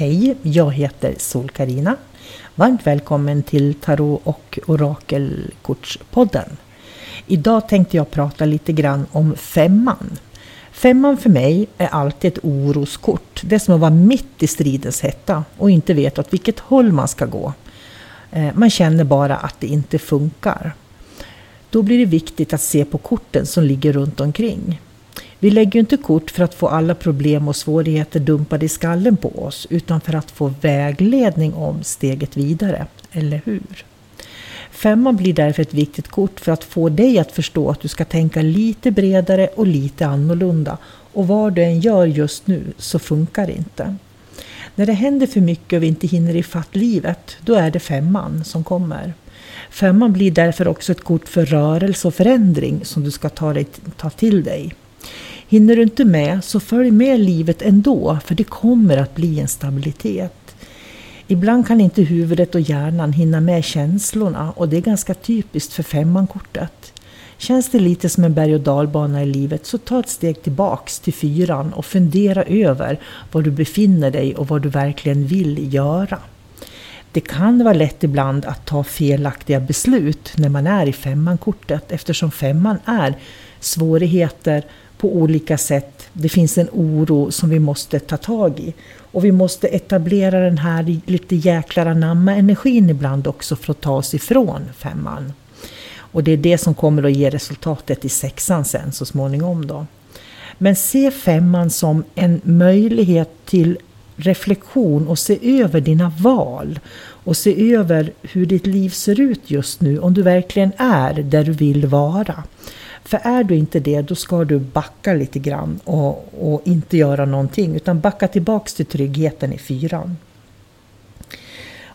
Hej, jag heter sol karina Varmt välkommen till Tarot och Orakelkortspodden. Idag tänkte jag prata lite grann om femman. Femman för mig är alltid ett oroskort. Det är som att vara mitt i stridens hetta och inte veta åt vilket håll man ska gå. Eh, man känner bara att det inte funkar. Då blir det viktigt att se på korten som ligger runt omkring. Vi lägger inte kort för att få alla problem och svårigheter dumpade i skallen på oss, utan för att få vägledning om steget vidare, eller hur? Femman blir därför ett viktigt kort för att få dig att förstå att du ska tänka lite bredare och lite annorlunda. Och vad du än gör just nu så funkar det inte. När det händer för mycket och vi inte hinner ifatt livet, då är det femman som kommer. Femman blir därför också ett kort för rörelse och förändring som du ska ta, dig, ta till dig. Hinner du inte med så följ med livet ändå, för det kommer att bli en stabilitet. Ibland kan inte huvudet och hjärnan hinna med känslorna och det är ganska typiskt för femmankortet. Känns det lite som en berg och dalbana i livet så ta ett steg tillbaks till fyran och fundera över var du befinner dig och vad du verkligen vill göra. Det kan vara lätt ibland att ta felaktiga beslut när man är i femmankortet eftersom femman är svårigheter på olika sätt. Det finns en oro som vi måste ta tag i. Och vi måste etablera den här lite jäklar anamma-energin ibland också för att ta oss ifrån femman. Och det är det som kommer att ge resultatet i sexan sen så småningom då. Men se femman som en möjlighet till reflektion och se över dina val. Och se över hur ditt liv ser ut just nu, om du verkligen är där du vill vara. För är du inte det, då ska du backa lite grann och, och inte göra någonting, utan backa tillbaks till tryggheten i fyran.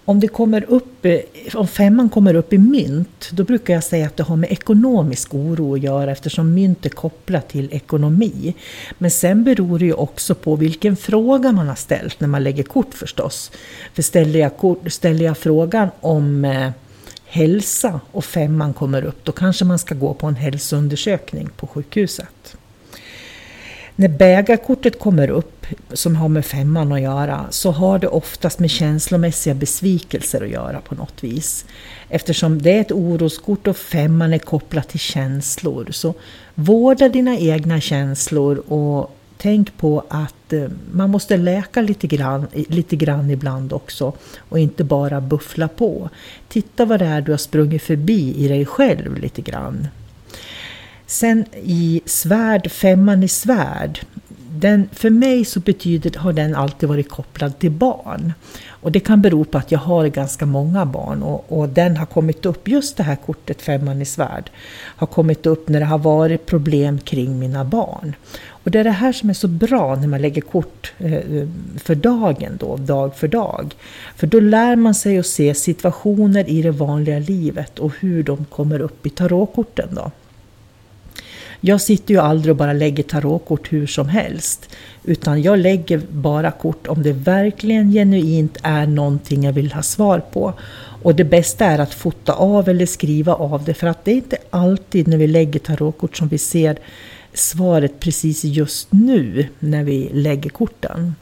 Om, det kommer upp, eh, om femman kommer upp i mynt, då brukar jag säga att det har med ekonomisk oro att göra eftersom mynt är kopplat till ekonomi. Men sen beror det ju också på vilken fråga man har ställt när man lägger kort förstås. För ställer jag, ställer jag frågan om eh, hälsa och femman kommer upp, då kanske man ska gå på en hälsoundersökning på sjukhuset. När bägarkortet kommer upp, som har med femman att göra, så har det oftast med känslomässiga besvikelser att göra på något vis. Eftersom det är ett oroskort och femman är kopplat till känslor. Så vårda dina egna känslor och tänk på att eh, man måste läka lite grann, lite grann ibland också och inte bara buffla på. Titta vad det är du har sprungit förbi i dig själv lite grann. Sen i svärd, femman i svärd, den, för mig så betyder, har den alltid varit kopplad till barn. Och det kan bero på att jag har ganska många barn och, och, den har kommit upp, just det här kortet Femman i svärd, har kommit upp när det har varit problem kring mina barn. Och det är det här som är så bra när man lägger kort eh, för dagen då, dag för dag. För då lär man sig att se situationer i det vanliga livet och hur de kommer upp i tarotkorten då. Jag sitter ju aldrig och bara lägger tarotkort hur som helst. Utan jag lägger bara kort om det verkligen genuint är någonting jag vill ha svar på. Och det bästa är att fota av eller skriva av det för att det är inte alltid när vi lägger tarotkort som vi ser svaret precis just nu när vi lägger korten.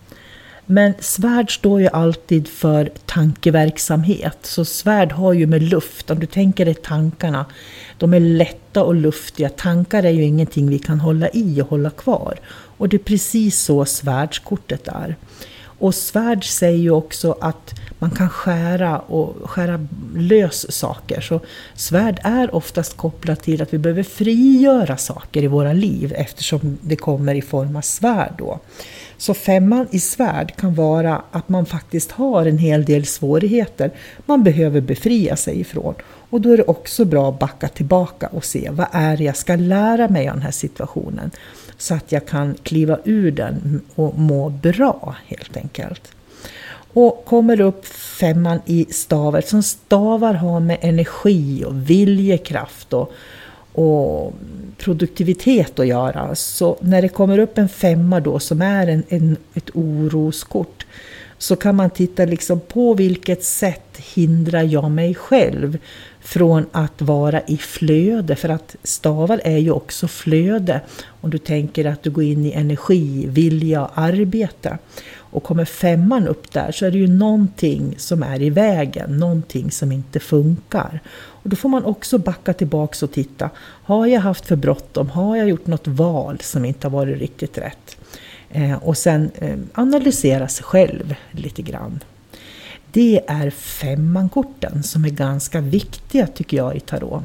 Men svärd står ju alltid för tankeverksamhet. Så svärd har ju med luft, om du tänker dig tankarna, de är lätta och luftiga. Tankar är ju ingenting vi kan hålla i och hålla kvar. Och det är precis så svärdskortet är. Och svärd säger ju också att man kan skära och skära lös saker. Så svärd är oftast kopplat till att vi behöver frigöra saker i våra liv eftersom det kommer i form av svärd då. Så femman i svärd kan vara att man faktiskt har en hel del svårigheter man behöver befria sig ifrån. Och då är det också bra att backa tillbaka och se vad är det jag ska lära mig av den här situationen. Så att jag kan kliva ur den och må bra helt enkelt. Och kommer upp femman i stavet som stavar har med energi och viljekraft och, och produktivitet att göra. Så när det kommer upp en femma då som är en, en, ett oroskort så kan man titta liksom på vilket sätt hindrar jag mig själv från att vara i flöde. För att stavar är ju också flöde. Om du tänker att du går in i energi, vilja och arbete. Och kommer femman upp där så är det ju någonting som är i vägen, någonting som inte funkar. Och då får man också backa tillbaks och titta. Har jag haft för bråttom? Har jag gjort något val som inte har varit riktigt rätt? Eh, och sen eh, analysera sig själv lite grann. Det är femmankorten som är ganska viktiga tycker jag i tarot.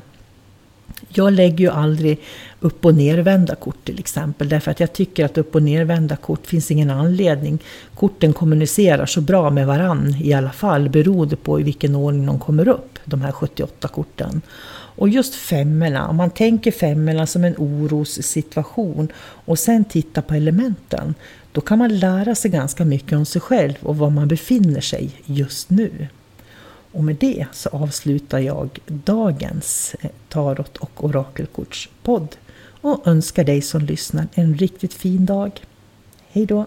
Jag lägger ju aldrig upp och nervända kort till exempel, därför att jag tycker att upp och nervända kort finns ingen anledning. Korten kommunicerar så bra med varann i alla fall, beroende på i vilken ordning de kommer upp, de här 78 korten. Och just femmorna, om man tänker femmorna som en orossituation och sen tittar på elementen, då kan man lära sig ganska mycket om sig själv och var man befinner sig just nu. Och med det så avslutar jag dagens eh, Tarot och Orakelkortspodd och önskar dig som lyssnar en riktigt fin dag. Hej då!